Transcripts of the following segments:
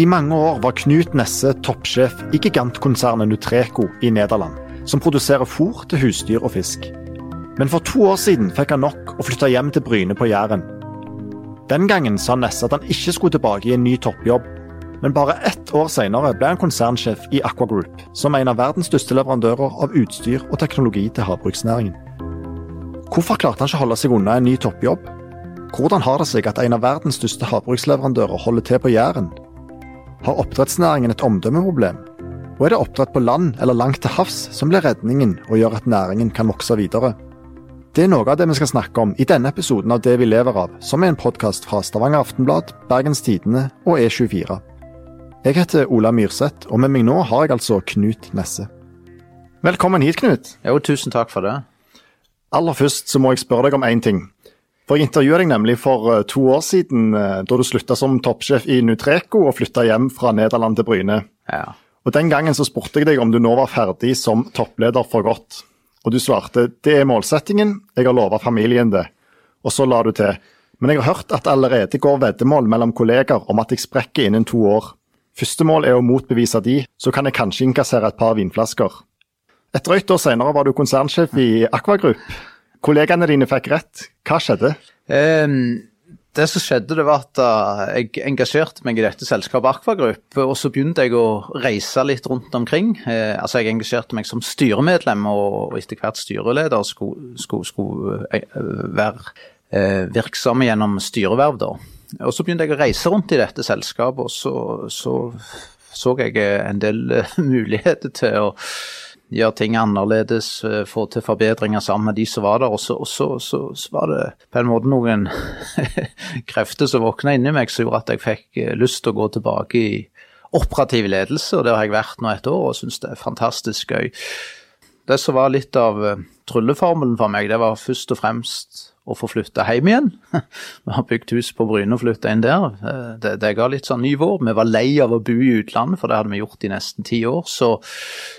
I mange år var Knut Nesse toppsjef i gigantkonsernet Nutreco i Nederland, som produserer fôr til husdyr og fisk. Men for to år siden fikk han nok og flytta hjem til Bryne på Jæren. Den gangen sa Nesse at han ikke skulle tilbake i en ny toppjobb, men bare ett år senere ble han konsernsjef i Aqua Group, som er en av verdens største leverandører av utstyr og teknologi til havbruksnæringen. Hvorfor klarte han ikke å holde seg unna en ny toppjobb? Hvordan har det seg at en av verdens største havbruksleverandører holder til på Jæren? Har oppdrettsnæringen et omdømmeproblem? Og er det oppdrett på land eller langt til havs som blir redningen og gjør at næringen kan vokse videre? Det er noe av det vi skal snakke om i denne episoden av Det vi lever av, som er en podkast fra Stavanger Aftenblad, Bergens Tidende og E24. Jeg heter Ola Myrseth, og med meg nå har jeg altså Knut Nesse. Velkommen hit, Knut. Jo, tusen takk for det. Aller først så må jeg spørre deg om én ting. For Jeg intervjuet deg nemlig for eh, to år siden, eh, da du slutta som toppsjef i Nutreco og flytta hjem fra Nederland til Bryne. Ja. Og Den gangen så spurte jeg deg om du nå var ferdig som toppleder for godt. Og du svarte det er målsettingen, jeg har lova familien det. Og så la du til. Men jeg har hørt at allerede går veddemål mellom kolleger om at jeg sprekker innen to år. Første mål er å motbevise de, så kan jeg kanskje innkassere et par vinflasker. Et drøyt år senere var du konsernsjef i Aquagroup. Kollegaene dine fikk rett. Hva skjedde? Um, det som skjedde, det var at uh, jeg engasjerte meg i dette selskapet Aquagroup. Og så begynte jeg å reise litt rundt omkring. Uh, altså Jeg engasjerte meg som styremedlem, og, etter hvert styreleder skulle, skulle, skulle uh, være virksom gjennom styreverv. da. Og så begynte jeg å reise rundt i dette selskapet, og så så, så jeg en del eh, muligheter til å gjøre ting annerledes, eh, få til forbedringer sammen med de som var der. Og så, så, så, så var det på en måte noen krefter som våkna inni meg som gjorde at jeg fikk eh, lyst til å gå tilbake i operativ ledelse, og det har jeg vært nå et år og syns det er fantastisk gøy. Det som var litt av trylleformelen for meg, det var først og fremst å få flytta hjem igjen. Vi har bygd hus på Bryne og flytta inn der. Eh, det, det ga litt sånn ny vår. Vi var lei av å bo i utlandet, for det hadde vi gjort i nesten ti år. Så,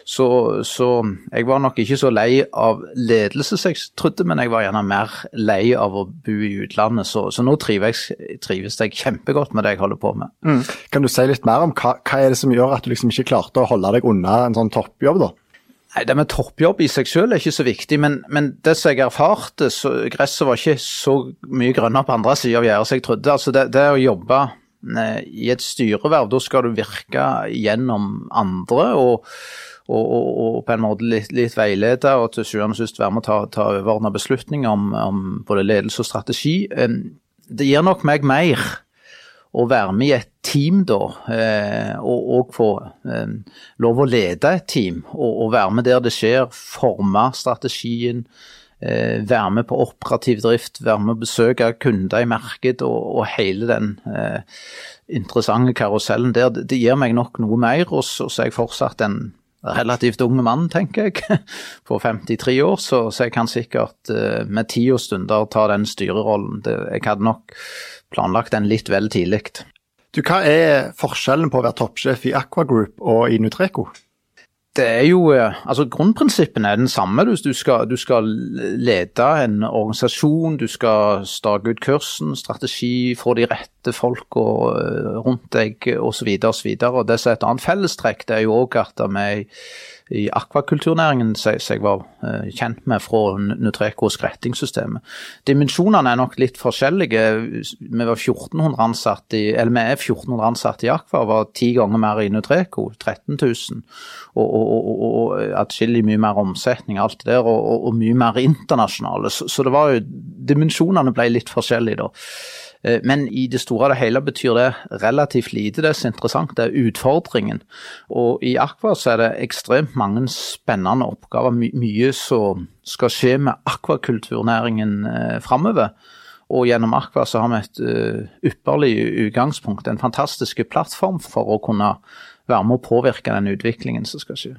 så, så, jeg var nok ikke så lei av ledelse som jeg trodde, men jeg var gjerne mer lei av å bo i utlandet. Så, så nå trives, trives, jeg kjempegodt med det jeg holder på med. Mm. Kan du si litt mer om hva, hva er det som gjør at du liksom ikke klarte å holde deg unna en sånn toppjobb, da? Nei, Det med toppjobb i seg selv er ikke så viktig, men, men det som jeg erfarte, så gresset var ikke så mye grønnere på andre sida av gjerdet som jeg trodde. Altså det, det å jobbe eh, i et styreverv, da skal du virke gjennom andre og, og, og, og på en måte litt, litt veilede og til sjuende og sist være med å ta, ta overordna beslutninger om, om både ledelse og strategi. Eh, det gir nok meg mer å være med i et team da, eh, og, og få eh, lov å lede et team. Og, og, være med der det skjer, forme strategien, eh, være med på operativ drift, være med å besøke kunder i marked og, og hele den interessante karusellen der. Det, gir meg nok noe mer, og så, er jeg fortsatt en relativt ung mann, tenker jeg, på 53 år, så, så jeg kan sikkert med tid og stunder ta den styrerollen. Det, jeg hadde nok planlagt den litt vel tidlig. Du, Hva er forskjellen på å være toppsjef i Aqua Group og i Nutreco? Det er jo, eh, altså Grunnprinsippene er den samme. Du, du, skal, du, skal, lede en organisasjon, du skal stake ut kursen, strategi, få de rette folka eh, rundt deg osv. Det som er et annet fellestrekk, det er jo òg at vi i akvakulturnæringen som jeg var eh, kjent med fra Nutreco skrettingssystemet. Dimensjonene er nok litt forskjellige. Vi var 1400 ansatte i, eller vi er 1400 ansatte i Aqua, var ti ganger mer i Nutreco, 13 000. Og, og, og, og atskillig mye mer omsetning, alt det der, og, og mye mer internasjonale. Så, så det var jo Dimensjonene ble litt forskjellige da. Eh, men i det store og hele betyr det relativt lite. Det som er interessant, det er utfordringen. Og i Aqua så er det ekstremt mange spennende oppgaver. My mye som skal skje med akvakulturnæringen eh, framover. Og gjennom Aqua så har vi et uh, ypperlig utgangspunkt, en fantastisk plattform for å kunne være med å påvirke den utviklingen som skal skje.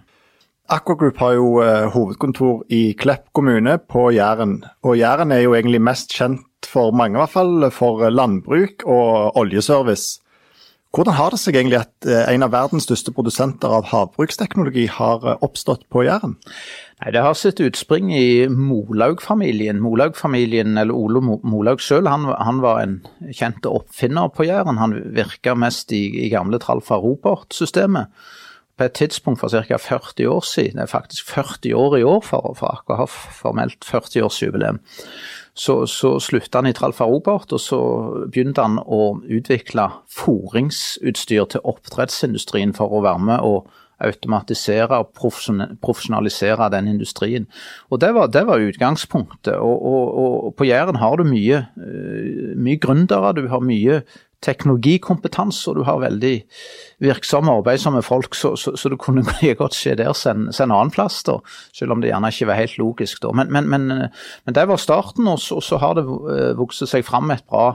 Aqua Group har jo hovedkontor i Klepp kommune på Jæren. Og Jæren er jo egentlig mest kjent for mange, i hvert fall, for landbruk og oljeservice. Hvordan har det seg egentlig at eh, en av verdens største produsenter av havbruksteknologi har eh, oppstått på Jæren? Nei, Det har sitt utspring i Molaug-familien. Molaug-familien, eller Ole Molaug selv, han, han, var en kjent oppfinner på Jæren. Han virka mest i, i gamle Tralfa Robert-systemet. På et tidspunkt for ca. 40 år siden, det er faktisk 40 år i år for, for AKH, formelt 40-årsjubileum, så, så slutta han i Tralfa Robert, og så begynte han å utvikle foringsutstyr til oppdrettsindustrien for å være med og automatisere og profesjonalisere den industrien. Og Det var, det var utgangspunktet. Og, og, og, På Jæren har du mye, eh, mye gründere, du har mye teknologikompetanse, og du har veldig virksomme, arbeidsomme folk, så, så, så det kunne godt skje der som en annen plass, da, selv om det gjerne ikke var helt logisk. da. Men, men, men, men det var starten, og så, så har det eh, vokst seg fram et bra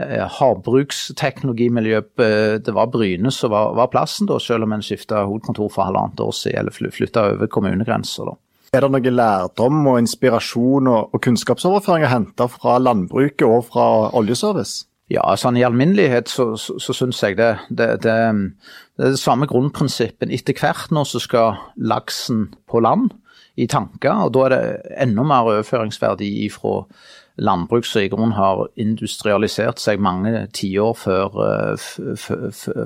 Eh, havbruksteknologimiljø. Eh, det var Bryne som var, var, plassen, da, selv om en skifta hovedkontor for halvannet år siden, eller flytta over kommunegrenser. Er det noe lærdom og inspirasjon og, og kunnskapsoverføring å hente fra landbruket og fra oljeservice? Ja, sånn i alminnelighet så, så, så syns jeg det. Det, det. det, er det samme grunnprinsippen. Etter hvert nå så skal laksen på land i tanker, og da er det enda mer overføringsverdi ifra landbruk som i grunnen har industrialisert seg mange tiår før, eh,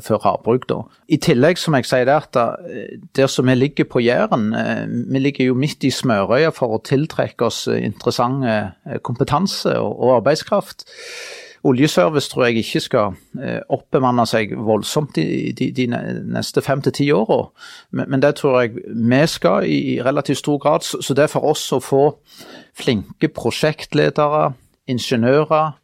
før havbruk. Da. I tillegg, som jeg sier der, at eh, der som vi ligger på Jæren, eh, vi ligger jo midt i smørøya for å tiltrekke oss interessant kompetanse og arbeidskraft. Oljeservice tror jeg ikke skal eh, oppbemanne seg voldsomt de, de, de neste fem til ti åra, men, men, det tror jeg vi skal i, i relativt stor grad. Så, så det er for oss å få flinke prosjektledere, ingeniører,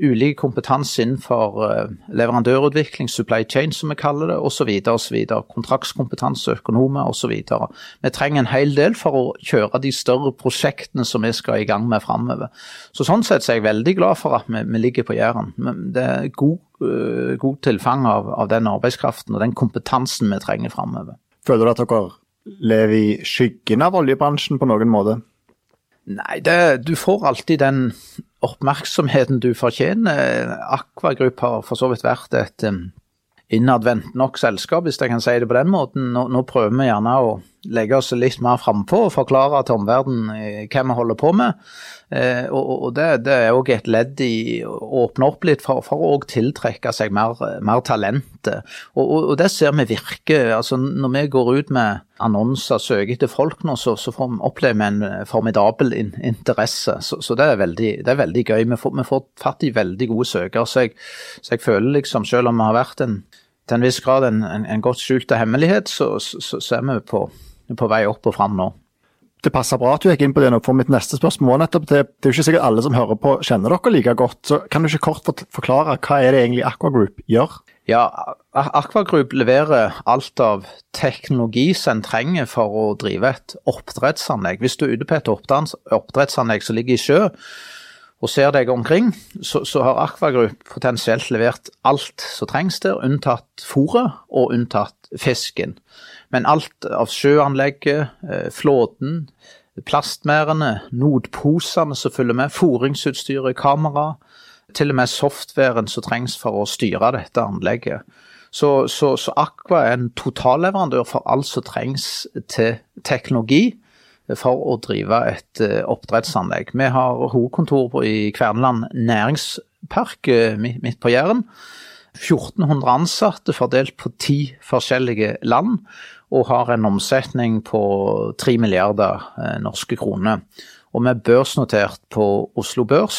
ulik kompetanse innenfor eh, leverandørutvikling, supply chain som vi kaller det, osv. osv. Kontraktskompetanse, økonomer osv. Vi trenger en hel del for å kjøre de større prosjektene som vi skal i gang med framover. Så sånn sett er jeg veldig glad for at vi, vi ligger på Jæren. Det er god, uh, god tilfang av, av, den arbeidskraften og den kompetansen vi trenger framover. Føler du at dere lever i skyggen av oljebransjen på noen måte? Nei, det, du får alltid den oppmerksomheten du fortjener. Aquagroup har for så vidt vært et innadvendt nok selskap, hvis jeg kan si det på den måten. Nå, nå prøver vi gjerne å legge oss litt mer frampå og forklare til omverdenen eh, hva vi holder på med. Eh, og, det, det, er òg et ledd i å åpne opp litt for, for å tiltrekke seg mer, mer talent. Og, og, og, det ser vi virker. Altså, når vi går ut med annonser søker etter folk nå, så, så får vi oppleve en formidabel in, interesse. Så, så det, er veldig, det, er veldig, gøy. Vi får, vi får fatt i veldig gode søkere. Så jeg, så jeg føler liksom, selv om vi har vært en til en viss grad en, en, en godt skjult hemmelighet, så, så, så, er vi på, på vei opp og fram nå. Det passer bra at du gikk inn på det nå, for mitt neste spørsmål nettopp det, det er jo ikke sikkert alle som hører på kjenner dere like godt. så Kan du ikke kort forklare hva er det egentlig Aqua Group gjør? Ja, Aqua Group leverer alt av teknologi som en trenger for å drive et oppdrettsanlegg. Hvis du er ute på et oppdrettsanlegg som ligger i sjø, og ser deg omkring, så, så har Aqua Group potensielt levert alt som trengs der, unntatt fôret og unntatt fisken. Men alt av sjøanlegget, eh, flåten, plastmerdene, notposene som følger med, foringsutstyret, kamera, til og med softwaren som trengs for å styre dette anlegget. Så, så, så Aqua er en totalleverandør for alt som trengs til teknologi for å drive et eh, oppdrettsanlegg. Vi har hovedkontor i Kverneland næringspark eh, midt på Jæren. 1400 ansatte fordelt på ti forskjellige land, og har en omsetning på 3 milliarder eh, norske kroner. Og vi er børsnotert på Oslo Børs,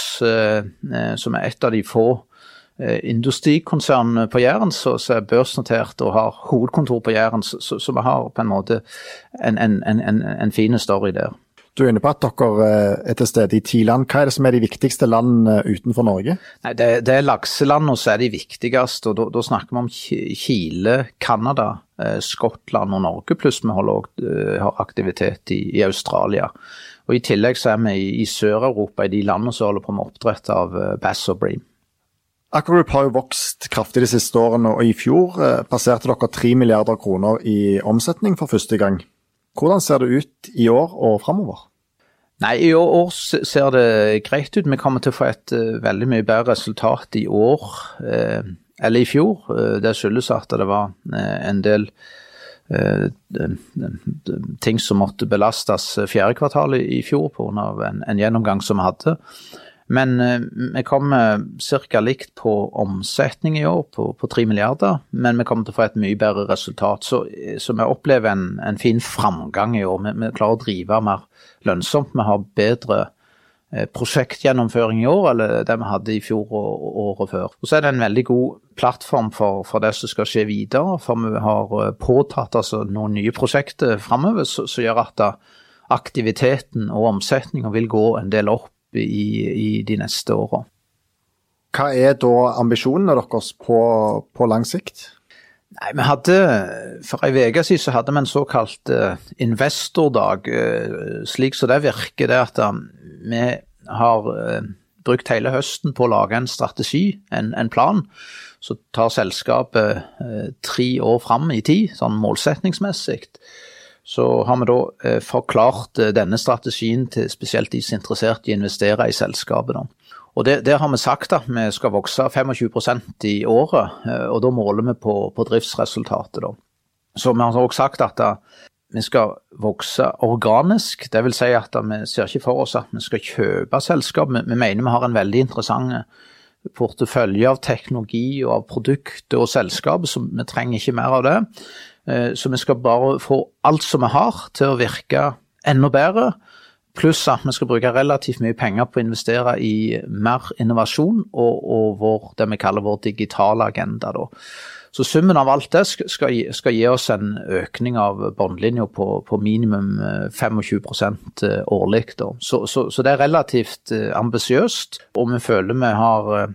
som er et av de få industrikonsernene på Jæren som er børsnotert og har hovedkontor på Jæren. Så, så, vi har på en måte en, en, en, en fin story der. Du er inne på at dere eh, er til stede i ti land. Hva er det som er de viktigste land eh, utenfor Norge? Nei, det, det er lakselandene som er de viktigste. og Da snakker vi om Chile, Canada, eh, Skottland og Norge, pluss vi holder, har aktivitet i, i, Australia. Og I tillegg så er vi i, i Sør-Europa, i de landene som holder på med oppdrett av bass og bream. Aquagroup har jo vokst kraftig de siste årene, og i fjor passerte dere 3 milliarder kroner i omsetning for første gang. Hvordan ser det ut i år og framover? Nei, I år ser det greit ut. Vi kommer til å få et uh, veldig mye bedre resultat i år uh, eller i fjor. Uh, det skyldes at det var en del ting som måtte belastes fjerde kvartal i fjor pga. En, en gjennomgang som vi hadde. Men vi kommer ca. likt på omsetning i år, på, på 3 milliarder. Men vi kommer til å få et mye bedre resultat. Så, så vi opplever en, en, fin framgang i år. Vi, vi klarer å drive mer lønnsomt. Vi har bedre Eh, prosjektgjennomføring i år, eller det vi hadde i fjor og året før. Og Så er det en veldig god plattform for, for det som skal skje videre. For vi har eh, påtatt altså, noen nye prosjekter framover som gjør at aktiviteten og omsetninga vil gå en del opp i, i de neste åra. Hva er da ambisjonene deres på, på lang sikt? Nei, vi hadde, For ei uke siden så hadde vi en såkalt uh, investordag. Uh, slik som det virker, det at um, vi har uh, brukt hele høsten på å lage en strategi, en, en plan. Så tar selskapet tre år fram i tid, sånn målsetningsmessig. Så har vi da forklart denne strategien til spesielt de som er interessert i å investere i selskapet. Og det, Der har vi sagt at vi skal vokse 25% i året, eh, og da måler vi på, på driftsresultatet. Da. Så vi har også sagt at eh, vi skal vokse organisk. Det vil si at vi ser ikke for oss at vi skal kjøpe selskap. Vi mener vi har en veldig interessant portefølje av teknologi og av produkter og selskap, så vi trenger ikke mer av det. Eh, så vi skal bare få alt som vi har til å virke enda bedre. Pluss at vi skal bruke relativt mye penger på å investere i mer innovasjon og, og vår, det vi kaller vår digitale agenda. Da. Så summen av alt det skal, skal gi oss en økning av båndlinja på, på, minimum 25 eh, eh, årlig. Så, så, så, det er relativt ambisiøst, og vi føler vi har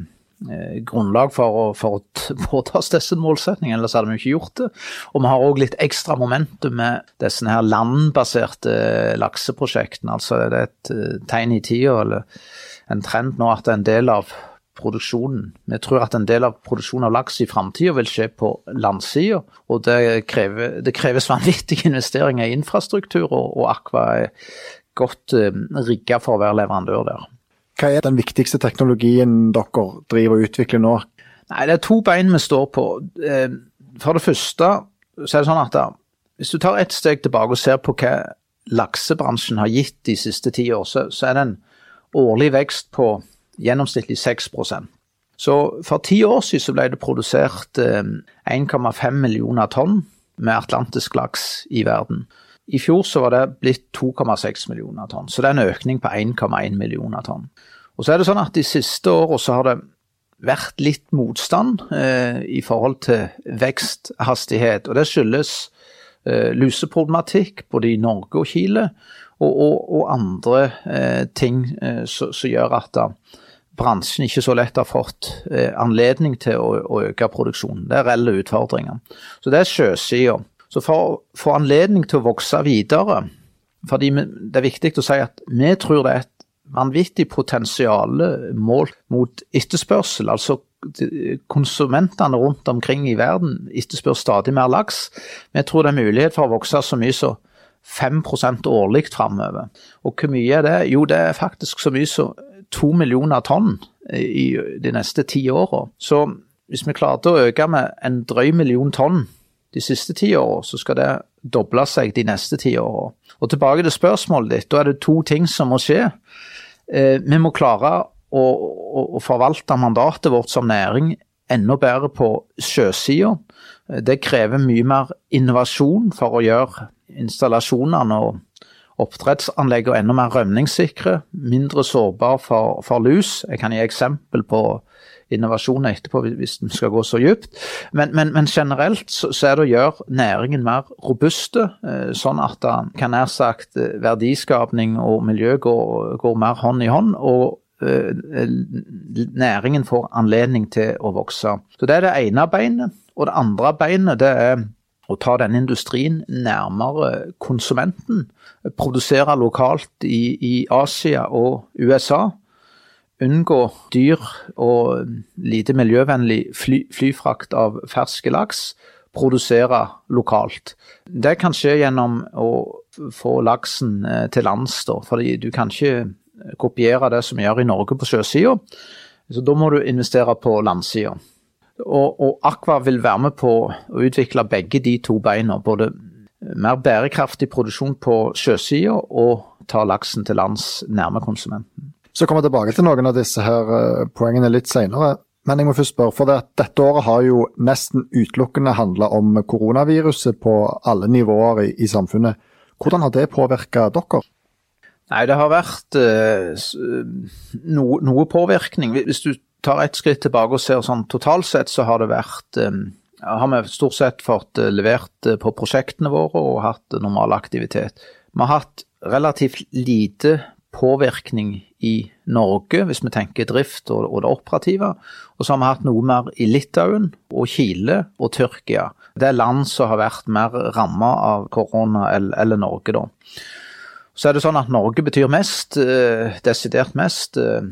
grunnlag for for å påta oss disse målsetningene, ellers hadde vi ikke gjort det. Og vi har òg litt ekstra momentum med disse her landbaserte lakseprosjektene. Altså det er et eh, tegn i tida, eller en trend nå, at en del av produksjonen Vi tror at en del av produksjonen av laks i framtida vil skje på landsida, og det, krever, det, kreves vanvittige investeringer i infrastruktur, og, og Aqua er godt uh, rigga for å være leverandør der. Hva er den viktigste teknologien dere driver og utvikler nå? Nei, Det er to bein vi står på. Eh, for det første så er det sånn at da, hvis du tar et steg tilbake og ser på hva laksebransjen har gitt de siste ti år, så, er det en årlig vekst på gjennomsnittlig 6% Så for ti år siden så ble det produsert 1,5 eh, millioner tonn med atlantisk laks i verden. I fjor så var det blitt 2,6 millioner tonn, så det er en økning på 1,1 millioner tonn. Og så er det sånn at De siste årene har det vært litt motstand eh, i forhold til veksthastighet. og Det skyldes eh, luseproblematikk både i Norge og Chile, og, og, og andre eh, ting eh, som gjør at da, bransjen ikke så lett har fått eh, anledning til å, å, øke produksjonen. Det er reelle utfordringer. Så det er sjøsida. Så for å få anledning til å vokse videre, fordi det er viktig å si at vi tror det er et vanvittig potensial målt mot etterspørsel. altså Konsumentene rundt omkring i verden etterspør stadig mer laks. Vi tror det er mulighet for å vokse så mye som 5% årlig framover. Og hvor mye er det? Jo, det er faktisk så mye som 2 millioner tonn i de neste ti åra. Så hvis vi klarte å øke med en drøy million tonn de siste ti åra, så skal det doble seg de neste ti åra. Og tilbake til spørsmålet ditt. Da er det to ting som må skje. Eh, vi må klare å, å, å, forvalte mandatet vårt som næring enda bedre på sjøsida. Eh, det krever mye mer innovasjon for å gjøre installasjonene og oppdrettsanleggene enda mer rømningssikre, mindre sårbare for, for lus. Jeg kan gi eksempel på innovasjon etterpå, hvis den skal gå så dypt. Men, men, men, generelt så, så, er det å gjøre næringen mer robuste, eh, sånn at den kan nær sagt eh, verdiskapning og miljø går, går mer hånd i hånd. og uh, næringen får anledning til å vokse. Så Det er det ene beinet. Og det andre beinet det er å ta denne industrien nærmere konsumenten. Produsere lokalt i, i Asia og USA unngå dyr og lite miljøvennlig fly, flyfrakt av ferske laks, produsere lokalt. Det kan skje gjennom å få laksen eh, til lands, da, fordi du kan ikke kopiere det som vi gjør i Norge på sjøsida. Så da må du investere på landsida. Og, og Aqua vil være med på å utvikle begge de to beina. Både mer bærekraftig produksjon på sjøsida og ta laksen til lands nærme konsumenten. Så kommer jeg tilbake til noen av disse her eh, poengene litt senere. Men jeg må først spørre, for det, at dette året har jo nesten utelukkende handla om koronaviruset på alle nivåer i, i samfunnet. Hvordan har det påvirka dere? Nei, det har vært uh, no, noe påvirkning. Hvis du tar et skritt tilbake og ser sånn totalt sett, så har det vært um, har vi stort sett fått levert på prosjektene våre og hatt normal aktivitet. Vi har hatt relativt lite påvirkning i Norge, hvis vi tenker drift og, og, det operative. Og så har vi hatt noe mer i Litauen og Chile og Tyrkia. Det er land som har vært mer ramma av korona eller Norge, da. Så er det sånn at Norge betyr mest, eh, desidert mest. Eh,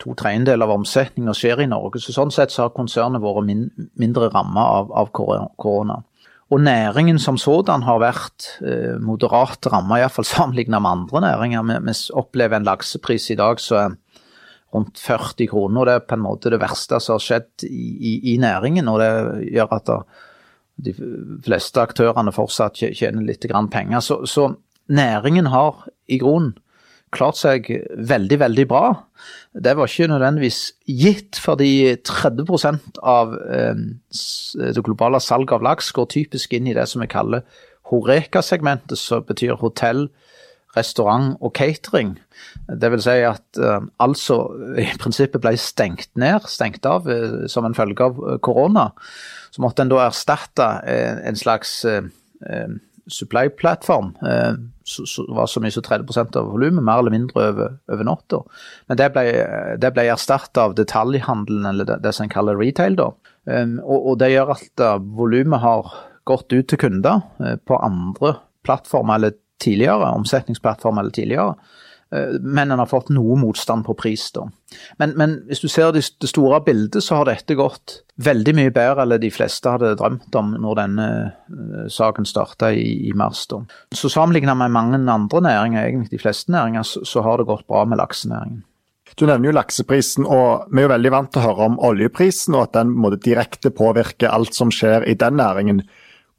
to tredjedeler av omsetninga skjer i Norge. så Sånn sett så har konsernet vært min, mindre ramma av, av, korona. Og næringen som sådan har vært eh, moderat ramma, iallfall sammenlignet med andre næringer. Vi, opplever en laksepris i dag som er rundt 40 kroner, og det er på en måte det verste som har skjedd i, i, i næringen. Og det gjør at de fleste aktørene fortsatt tjener litt penger. Så, så næringen har i grunnen klart seg veldig, veldig bra. Det var ikke nødvendigvis gitt, fordi 30 av eh, det globale salget av laks går typisk inn i det som vi kaller Horeka-segmentet, som betyr hotell, restaurant og catering. Det vil si at eh, altså i prinsippet ble stengt ned, stengt av eh, som en følge av korona. Så måtte en da erstatte uh, en slags supply-plattform eh, var så mye som 30% av volumet, mer eller mindre over, over natta. Men det ble, det ble erstatta av detaljhandelen, eller det, det, som en kaller retail. da. Um, og, og, det gjør at uh, volumet har gått ut til kunder på andre plattformer eller tidligere, omsetningsplattformer eller tidligere. Eh, men en har fått noe motstand på pris, da. Men, men hvis du ser det, store bildet, så har dette gått veldig mye bedre enn de fleste hadde drømt om når denne uh, saken starta i, i, mars. da. Så sammenlignet med mange andre næringer, egentlig de fleste næringer, så, så har det gått bra med laksenæringen. Du nevner jo lakseprisen, og vi er jo veldig vant til å høre om oljeprisen, og at den måtte direkte påvirke alt som skjer i den næringen.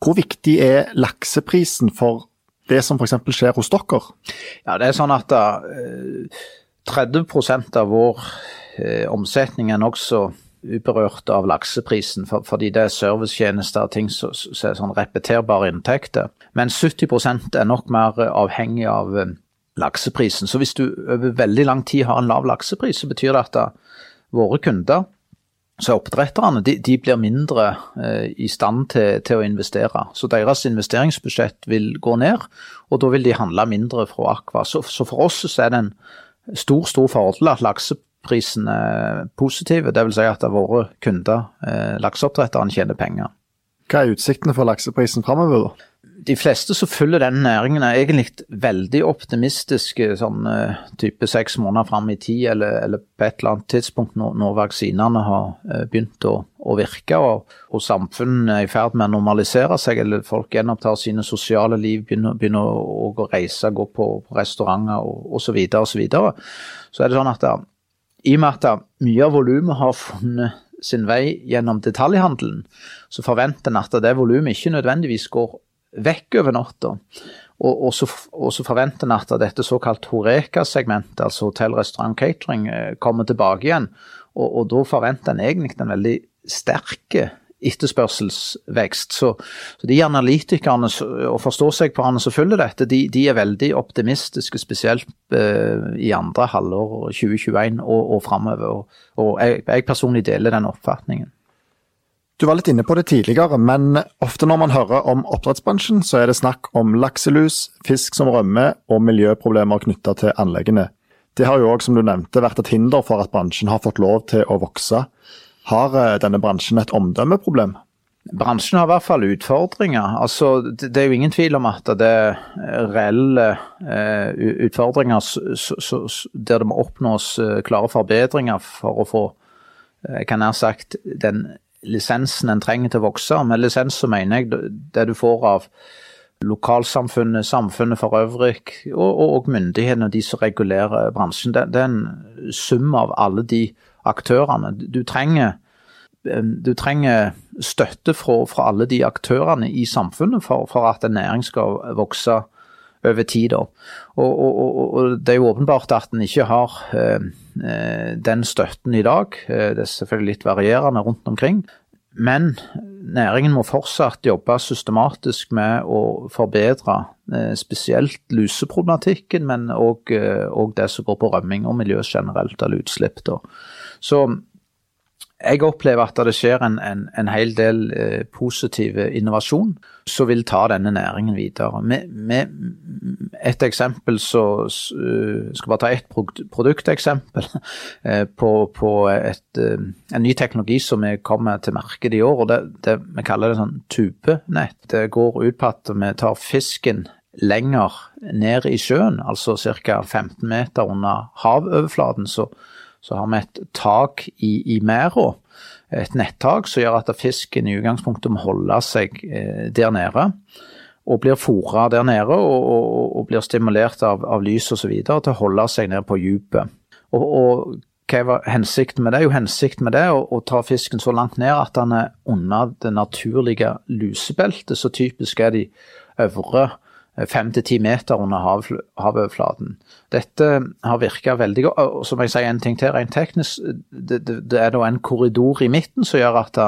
Hvor viktig er lakseprisen for det som f.eks. skjer hos dere? Ja, det er sånn at da, eh, 30 av vår eh, omsetning er nokså uberørt av lakseprisen, for, fordi det er servicetjenester og ting som er sånn repeterbare inntekter. Men 70% er nok mer avhengig av eh, lakseprisen. Så hvis du over veldig lang tid har en lav laksepris, så betyr det at da, våre kunder så oppdretterne de, de blir mindre eh, i stand til, til, å investere. Så deres investeringsbudsjett vil gå ned, og da vil de handle mindre fra Aqua. Så, så for oss så er det en stor stor fordel at lakseprisen er positiv. Dvs. Si at våre kunder, eh, lakseoppdretterne, tjener penger. Hva er utsiktene for lakseprisen framover? De fleste som følger den næringen er egentlig veldig optimistiske sånn uh, type seks måneder fram i tid, eller, eller, på et eller annet tidspunkt når, når vaksinene har uh, begynt å, å virke og, og, samfunnet er i ferd med å normalisere seg, eller folk gjenopptar sine sosiale liv, begynner, begynner å, å, reise, gå på, restauranter og osv., så, videre, og så, så er det sånn at da, i og med at mye av volumet har funnet sin vei gjennom detaljhandelen, så forventer en at det volumet ikke nødvendigvis går vekk over natta. Og, og, så, og, så, forventer en at dette såkalt Horeka-segmentet, altså hotell, restaurant, catering, eh, kommer tilbake igjen. Og, og da forventer en egentlig en veldig sterk etterspørselsvekst. Så, så, de analytikerne og forstår seg på som følger dette, de, de, er veldig optimistiske, spesielt eh, i andre halvår 2021 og, og framover. Og, og jeg, jeg personlig deler den oppfatningen. Du var litt inne på det tidligere, men ofte når man hører om oppdrettsbransjen, så er det snakk om lakselus, fisk som rømmer og miljøproblemer knytta til anleggene. Det har jo òg, som du nevnte, vært et hinder for at bransjen har fått lov til å vokse. Har eh, denne bransjen et omdømmeproblem? Bransjen har i hvert fall utfordringer. Altså, det er jo ingen tvil om at det er reelle eh, utfordringer der det må oppnås eh, klare forbedringer for å få kan nær sagt den lisensen en trenger til å vokse. Med lisens så mener jeg det du får av lokalsamfunnet, samfunnet for øvrig, og, og, og myndighetene, de som regulerer bransjen. Det, det, er en sum av alle de aktørene. Du trenger du trenger støtte fra, fra, alle de aktørene i samfunnet for, for at en næring skal vokse over tid. Og, og, og, og, det er jo åpenbart at en ikke har eh, eh, den støtten i dag. Eh, det er selvfølgelig litt varierende rundt omkring. Men næringen må fortsatt jobbe systematisk med å forbedre eh, spesielt luseproblematikken, men òg det som går på rømming og miljø generelt, eller utslipp. Så jeg opplever at det skjer en, en, en hel del eh, positiv innovasjon som vil ta denne næringen videre. Med, med et eksempel så uh, skal bare ta ett produkteksempel uh, på, på et, uh, en ny teknologi som vi kommer til markedet i år. og det, det, Vi kaller det sånn tubenett. Det går ut på at vi tar fisken lenger ned i sjøen, altså ca. 15 meter under havoverflaten. så så har vi et tak i, i merda, et nettak som gjør at fisken i utgangspunktet må holde seg eh, der nede. Og blir fôra der nede og, og, og, blir stimulert av, av lys osv. til å holde seg ned på dypet. Og, og, hva var hensikten med det? Jo, hensikten med det er å, å, ta fisken så langt ned at den er under det naturlige lusebeltet. Så typisk er de øvre fem til ti meter under hav, havoverflaten. Dette har virka veldig godt. Og så må jeg si en ting til rent teknisk. Det, det, det er da en korridor i midten som gjør at det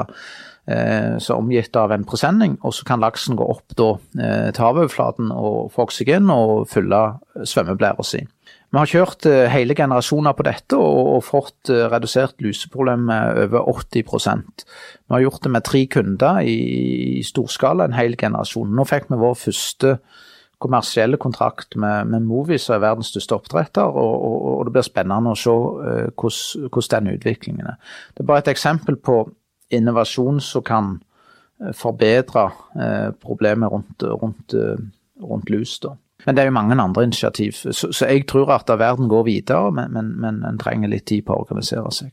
eh, så omgitt av en presenning, og så kan laksen gå opp da, eh, til havoverflaten og få oksygen og fylle svømmeblæra si. Vi har kjørt eh, hele generasjoner på dette og, fått redusert luseproblemet over 80% Vi har gjort det med tre kunder i storskala en hel generasjon. Nå fikk vi vår første kommersielle kontrakt med, med Movi, som er verdens største oppdretter. Og, og, og, det blir spennende å se uh, hvordan den utviklingen er. Det er bare et eksempel på innovasjon som kan uh, forbedre uh, problemet rundt, rundt, rundt lus. Da. Men det er jo mange andre initiativ. Så, så jeg tror at verden går videre, men, men, men en trenger litt tid på å organisere seg.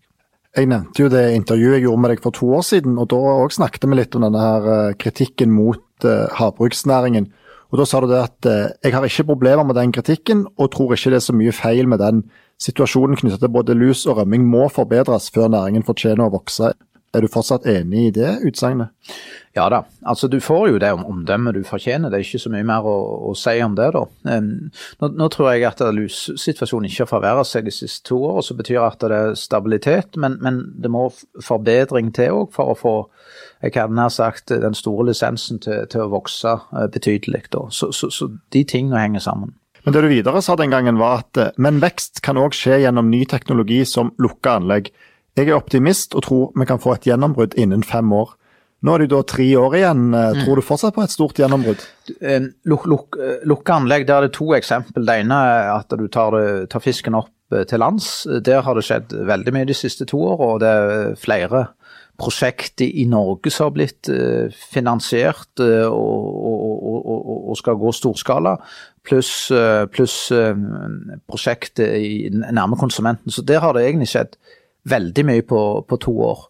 Jeg nevnte jo det intervjuet jeg gjorde med deg for to år siden, og da òg snakket vi litt om denne her kritikken mot havbruksnæringen. Og Da sa du det at eh, jeg har ikke problemer med den kritikken, og tror ikke det er så mye feil med den. Situasjonen knyttet til både lus og rømming må forbedres før næringen fortjener å vokse. Er du fortsatt enig i det utsagnet? Ja da, altså du får jo det omdømmet du fortjener. Det er ikke så mye mer å, å si om det. da. Nå, nå tror jeg at lussituasjonen ikke har forverret seg de siste to årene, som betyr at det er stabilitet, men, men det må forbedring til òg for å få jeg kan nær sagt den store lisensen til, til å vokse betydelig. betydelig. Så, så, så, de tingene henger sammen. Men det du videre sa den gangen var at eh, men vekst kan òg skje gjennom ny teknologi som lukka anlegg. Jeg er optimist og tror vi kan få et gjennombrudd innen fem år. Nå er det jo da tre år igjen. Eh, mm. Tror du fortsatt på et stort gjennombrudd? Luk, luk, lukka anlegg, der er det to eksempel. Det ene er at du tar, tar fisken opp til lands. Der har det skjedd veldig mye de siste to årene, og det er flere prosjekt i Norge som har blitt eh, finansiert eh, og, og, og, og skal gå storskala, pluss eh, plus, prosjektet nærme konsumenten. Så der har det egentlig skjedd veldig mye på, på to år.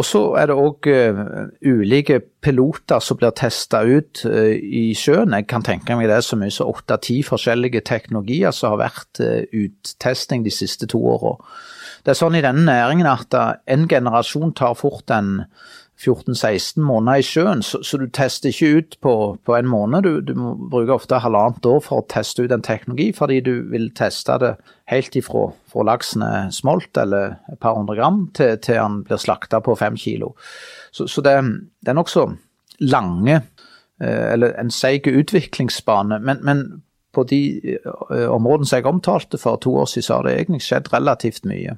Og så er det òg ulike piloter som blir testa ut i sjøen. Jeg kan tenke meg det er så mye som åtte-ti forskjellige teknologier som har vært uttesting de siste to åra. Det er sånn i denne næringen at eh, en generasjon tar fort en 14-16 måneder i sjøen, så, så, du tester ikke ut på, på en måned. Du, du bruker ofte halvannet år for å teste ut en teknologi, fordi du vil teste det helt ifra fra laksen er smolt, eller et par hundre gram, til, til han blir slakta på fem kilo. Så, så det, det, er nokså lange, eh, eller en seig utviklingsbane. Men, men på de eh, områdene som jeg omtalte for to år siden, så har det egentlig skjedd relativt mye.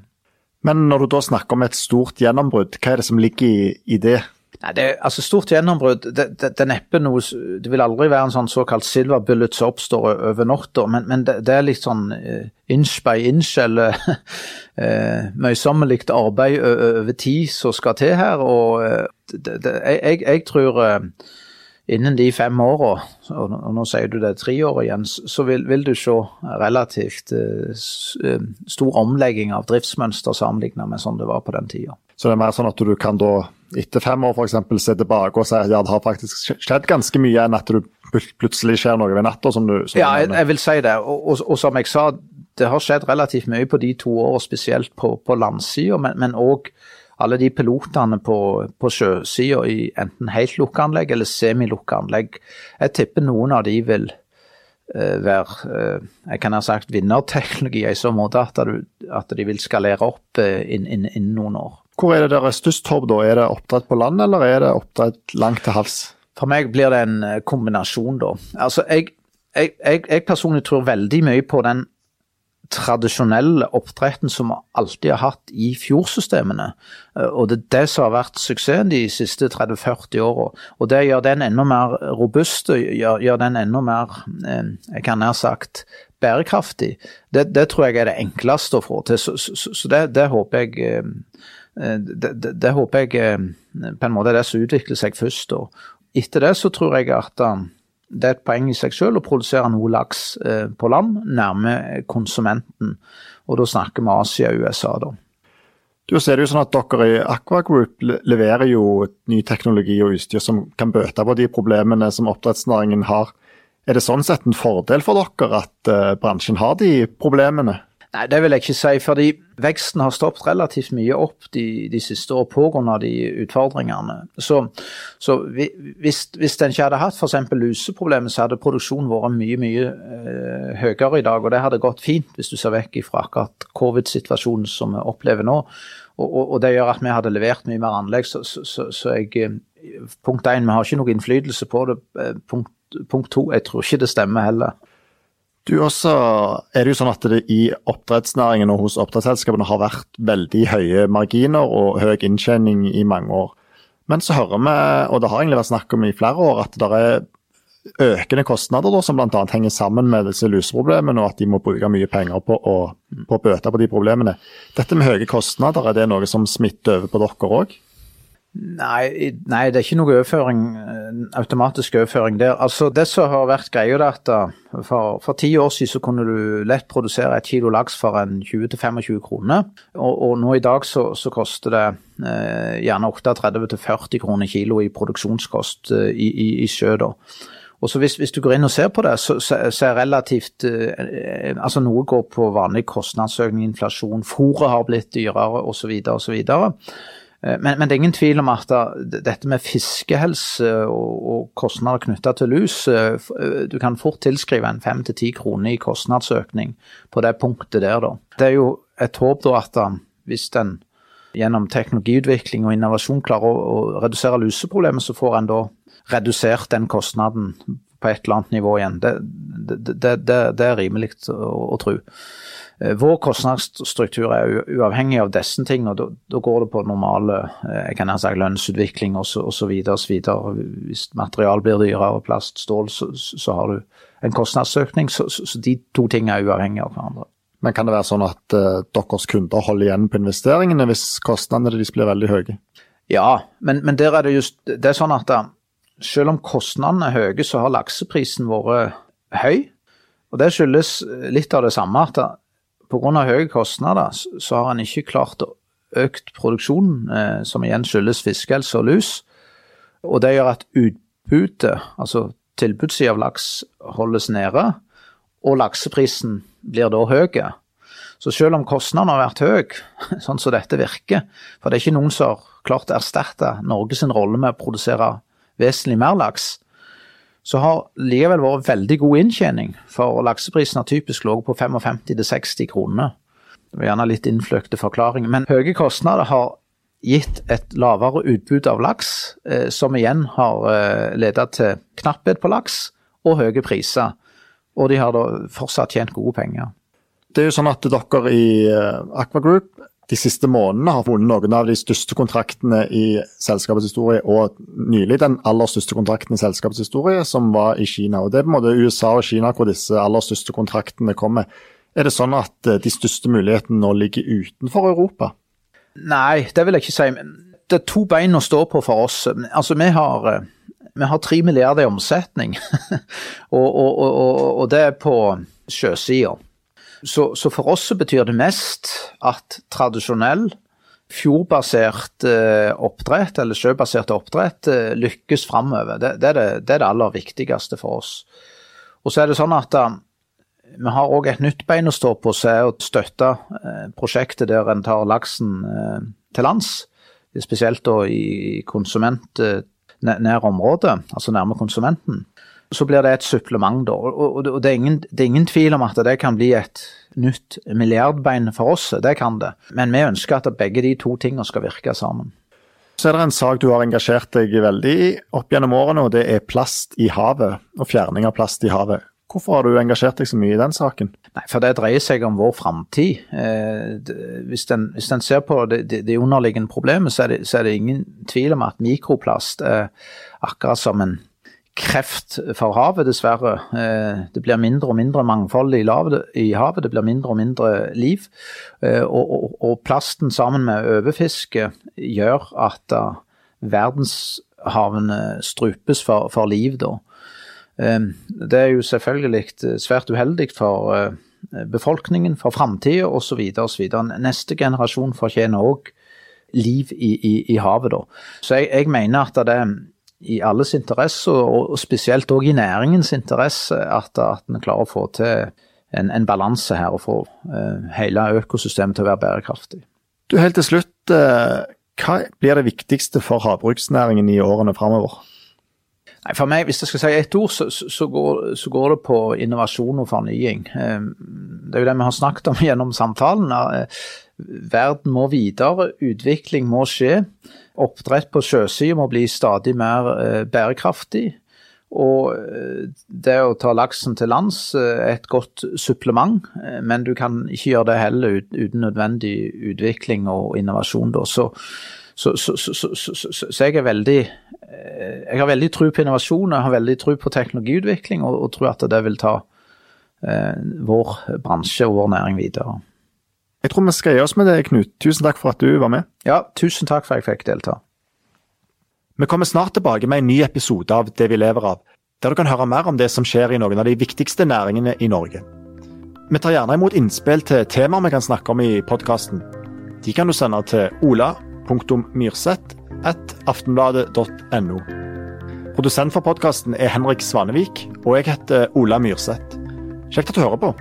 Men når du da snakker om et stort gjennombrudd, hva er det som ligger i, i det? Nei, det, altså Stort gjennombrudd, det, det, det, neppe noe Det vil aldri være en sånn såkalt silver bullet som oppstår over natta, men, men det, det, er litt sånn uh, inch by inch, eller uh, møysommelig arbeid over tid som skal til her. Og uh, jeg, jeg, tror innen de fem åra, og nå sier du det er tre år igjen, så vil, vil du se relativt uh, stor omlegging av driftsmønster sammenlignet med sånn det var på den tida. Så det er mer sånn at du kan da etter fem år f.eks. se tilbake og si at ja, det har faktisk skjedd ganske mye enn at du plutselig skjer noe ved natta? Som du, som ja, jeg, jeg, vil si det. Og, og, og, som jeg sa, det har skjedd relativt mye på de to årene, spesielt på, på landsida, men òg alle de pilotene på, på sjøsida i enten helt lukka anlegg eller semilukka anlegg, jeg tipper noen av de vil uh, være uh, jeg kan ha sagt vinnerteknologi i så måte at, du, at de vil skalere opp innen inn, inn noen år. Hvor er det der er størst håp, da? Er det oppdrett på land, eller er det oppdrett langt til havs? For meg blir det en kombinasjon, da. Altså, jeg, jeg, jeg, jeg personlig tror veldig mye på den tradisjonelle oppdretten som vi alltid har hatt i fjordsystemene. Eh, og det er det som har vært suksessen de siste 30-40 åra. Og det gjør den enda mer robust, gjør, gjør den enda mer, eh, jeg kan nær sagt, bærekraftig. Det, det, tror jeg er det enkleste å få til. Så, så, så det, det, håper jeg eh, det, det, håper jeg på en måte er det som utvikler seg først. Og etter det så tror jeg at det er et poeng i seg selv å produsere noe laks eh, på land, nærme konsumenten. Og da snakker vi Asia og USA, da. Du ser det jo sånn at Dere i Aqua Group leverer jo ny teknologi og utstyr som kan bøte på de problemene som oppdrettsnæringen har. Er det sånn sett en fordel for dere at uh, bransjen har de problemene? Nei, det vil jeg ikke si. fordi veksten har stoppet relativt mye opp de, de siste år pga. de utfordringene. Så, så hvis, hvis den ikke hadde hatt f.eks. luseproblemer, så hadde produksjonen vært mye mye eh, høyere i dag. Og det hadde gått fint hvis du ser vekk fra akkurat covid-situasjonen som vi opplever nå. Og, og, og, det gjør at vi hadde levert mye mer anlegg. Så, så, så jeg, eh, punkt én, vi har ikke noe innflytelse på det. Eh, punkt, punkt to, jeg tror ikke det stemmer heller. Du også er det jo sånn at det i oppdrettsnæringen og hos oppdrettsselskapene har vært veldig høye marginer og høy inntjening i mange år. Men så hører vi, og det har egentlig vært snakk om i flere år, at det er økende kostnader da, som bl.a. henger sammen med disse luseproblemene, og at de må bruke mye penger på å, på bøte på de problemene. Dette med høye kostnader, er det noe som smitter over på dere òg? Nei, nei, det er ikke noe overføring, eh, automatisk overføring der. Altså, Det som har vært greia, er at eh, for, for ti år siden så kunne du lett produsere et kilo laks for en 20-25 kroner. Og, og, nå i dag så, så koster det eh, gjerne 38-40 kroner kilo i produksjonskost eh, i, i, i, sjø. da. Og så hvis, hvis, du går inn og ser på det, så, så, så er relativt eh, Altså noe går på vanlig kostnadsøkning, inflasjon, fôret har blitt dyrere osv. osv. Eh, men, men, det er ingen tvil om at dette med fiskehelse og, og kostnader knytta til lus eh, eh, Du kan fort tilskrive en fem til ti kroner i kostnadsøkning på det punktet der, da. Det er jo et håp da at hvis en gjennom teknologiutvikling og innovasjon klarer å, å redusere luseproblemet, så får en da redusert den kostnaden på et eller annet nivå igjen. Det, det, det, det er rimelig å, å tro. Eh, vår kostnadsstruktur er uavhengig av disse tingene, og da, går det på normale eh, jeg kan si, lønnsutvikling osv. Hvis material blir dyrere, plast, stål, så, så har du en kostnadsøkning. Så, så, så, de to tingene er uavhengige av hverandre. Men kan det være sånn at uh, deres kunder holder igjen på investeringene hvis kostnadene deres blir veldig høye? Ja, men, men, der er det just det er sånn at da, selv om kostnadene er høye, så har lakseprisen vært høy. Og Det skyldes litt av det samme. at Pga. høye kostnader så har en ikke klart å økt produksjonen, eh, som igjen skyldes fiskehelse og lus. Og det gjør at utbudet, altså tilbudssida av laks, holdes nede, og lakseprisen blir da høy. Så selv om kostnaden har vært høy, sånn som dette virker, for det er ikke noen som har klart å erstatte Norges rolle med å produsere vesentlig mer laks, så har likevel vært veldig god inntjening, for lakseprisen har typisk ligget på 55-60 kroner. Det var gjerne litt innfløkte forklaringer, men høye kostnader har gitt et lavere utbud av laks, eh, som igjen har eh, ledet til knapphet på laks og høye priser. Og de har da fortsatt tjent gode penger. Det er jo sånn at dere i eh, Aqua Group de siste månedene har vunnet noen av de største kontraktene i selskapets historie, og nylig den aller største kontrakten i selskapets historie, som var i Kina. Og Det er på en måte USA og Kina hvor disse aller største kontraktene kommer. Er det sånn at eh, de største mulighetene nå ligger utenfor Europa? Nei, det vil jeg ikke si. Det er to bein å stå på for oss. Altså, vi har eh, vi har tre milliarder i omsetning, og, og, og, og, det er på sjøsida. Så, så, for oss så betyr det mest at tradisjonell fjordbasert eh, oppdrett, eller sjøbasert oppdrett, eh, lykkes framover. Det, det, det, det, er det aller viktigste for oss. Og så er det sånn at da, vi har òg et nytt bein å stå på, så er å støtte prosjektet der en tar laksen til lands. spesielt da i konsumentnære området, altså nærme konsumenten, så blir det et supplement, da. Og, det, er ingen, det er ingen tvil om at det kan bli et nytt milliardbein for oss, det kan det. Men vi ønsker at begge de to tingene skal virke sammen. Så er det en sak du har engasjert deg veldig i opp gjennom årene, og det er plast i havet. Og fjerning av plast i havet. Hvorfor har du engasjert deg så mye i den saken? Nei, For det dreier seg om vår framtid. Eh, hvis, hvis en ser på det, det, det underliggende problemet, så er, det, så er, det, ingen tvil om at mikroplast er akkurat som en kreft for havet, dessverre. Eh, det blir mindre og mindre mangfold i, havet, det blir mindre og mindre liv. Og, og, og plasten sammen med overfiske gjør at eh, verdenshavene strupes for, for liv, da. Det er jo selvfølgelig svært uheldig for befolkningen, for framtida osv. osv. Neste generasjon fortjener òg liv i, i, i, havet, da. Så jeg, jeg mener at det er i alles interesse, og spesielt òg i næringens interesse, at, at en klarer å få til en, en balanse her og få uh, hele økosystemet til å være bærekraftig. Du, Helt til slutt, uh, hva blir det viktigste for havbruksnæringen i årene framover? Nei, For meg, hvis jeg skal si ett ord, så, så, går, så, går, det på innovasjon og fornying. Uh, det er jo det vi har snakket om gjennom samtalen. Verden må videre, utvikling må skje. Oppdrett på sjøsida må bli stadig mer eh, bærekraftig. Og eh, det å ta laksen til lands er eh, et godt supplement, men du kan ikke gjøre det heller uten nødvendig utvikling og innovasjon. Så, så, så, så, jeg er veldig Jeg har veldig tro på innovasjon, jeg har veldig tro på teknologiutvikling, og, og tror at det vil ta vår bransje og vår næring videre. Jeg tror vi skal gi oss med det, Knut. Tusen takk for at du var med. Ja, tusen takk for at jeg fikk delta. Vi kommer snart tilbake med en ny episode av Det vi lever av, der du kan høre mer om det som skjer i noen av de viktigste næringene i Norge. Vi tar gjerne imot innspill til temaer vi kan snakke om i podkasten. De kan du sende til ola.myrseth.aftenbladet.no. Produsent for podkasten er Henrik Svanevik, og jeg heter Ola Myrseth. Kjekt at du hører på.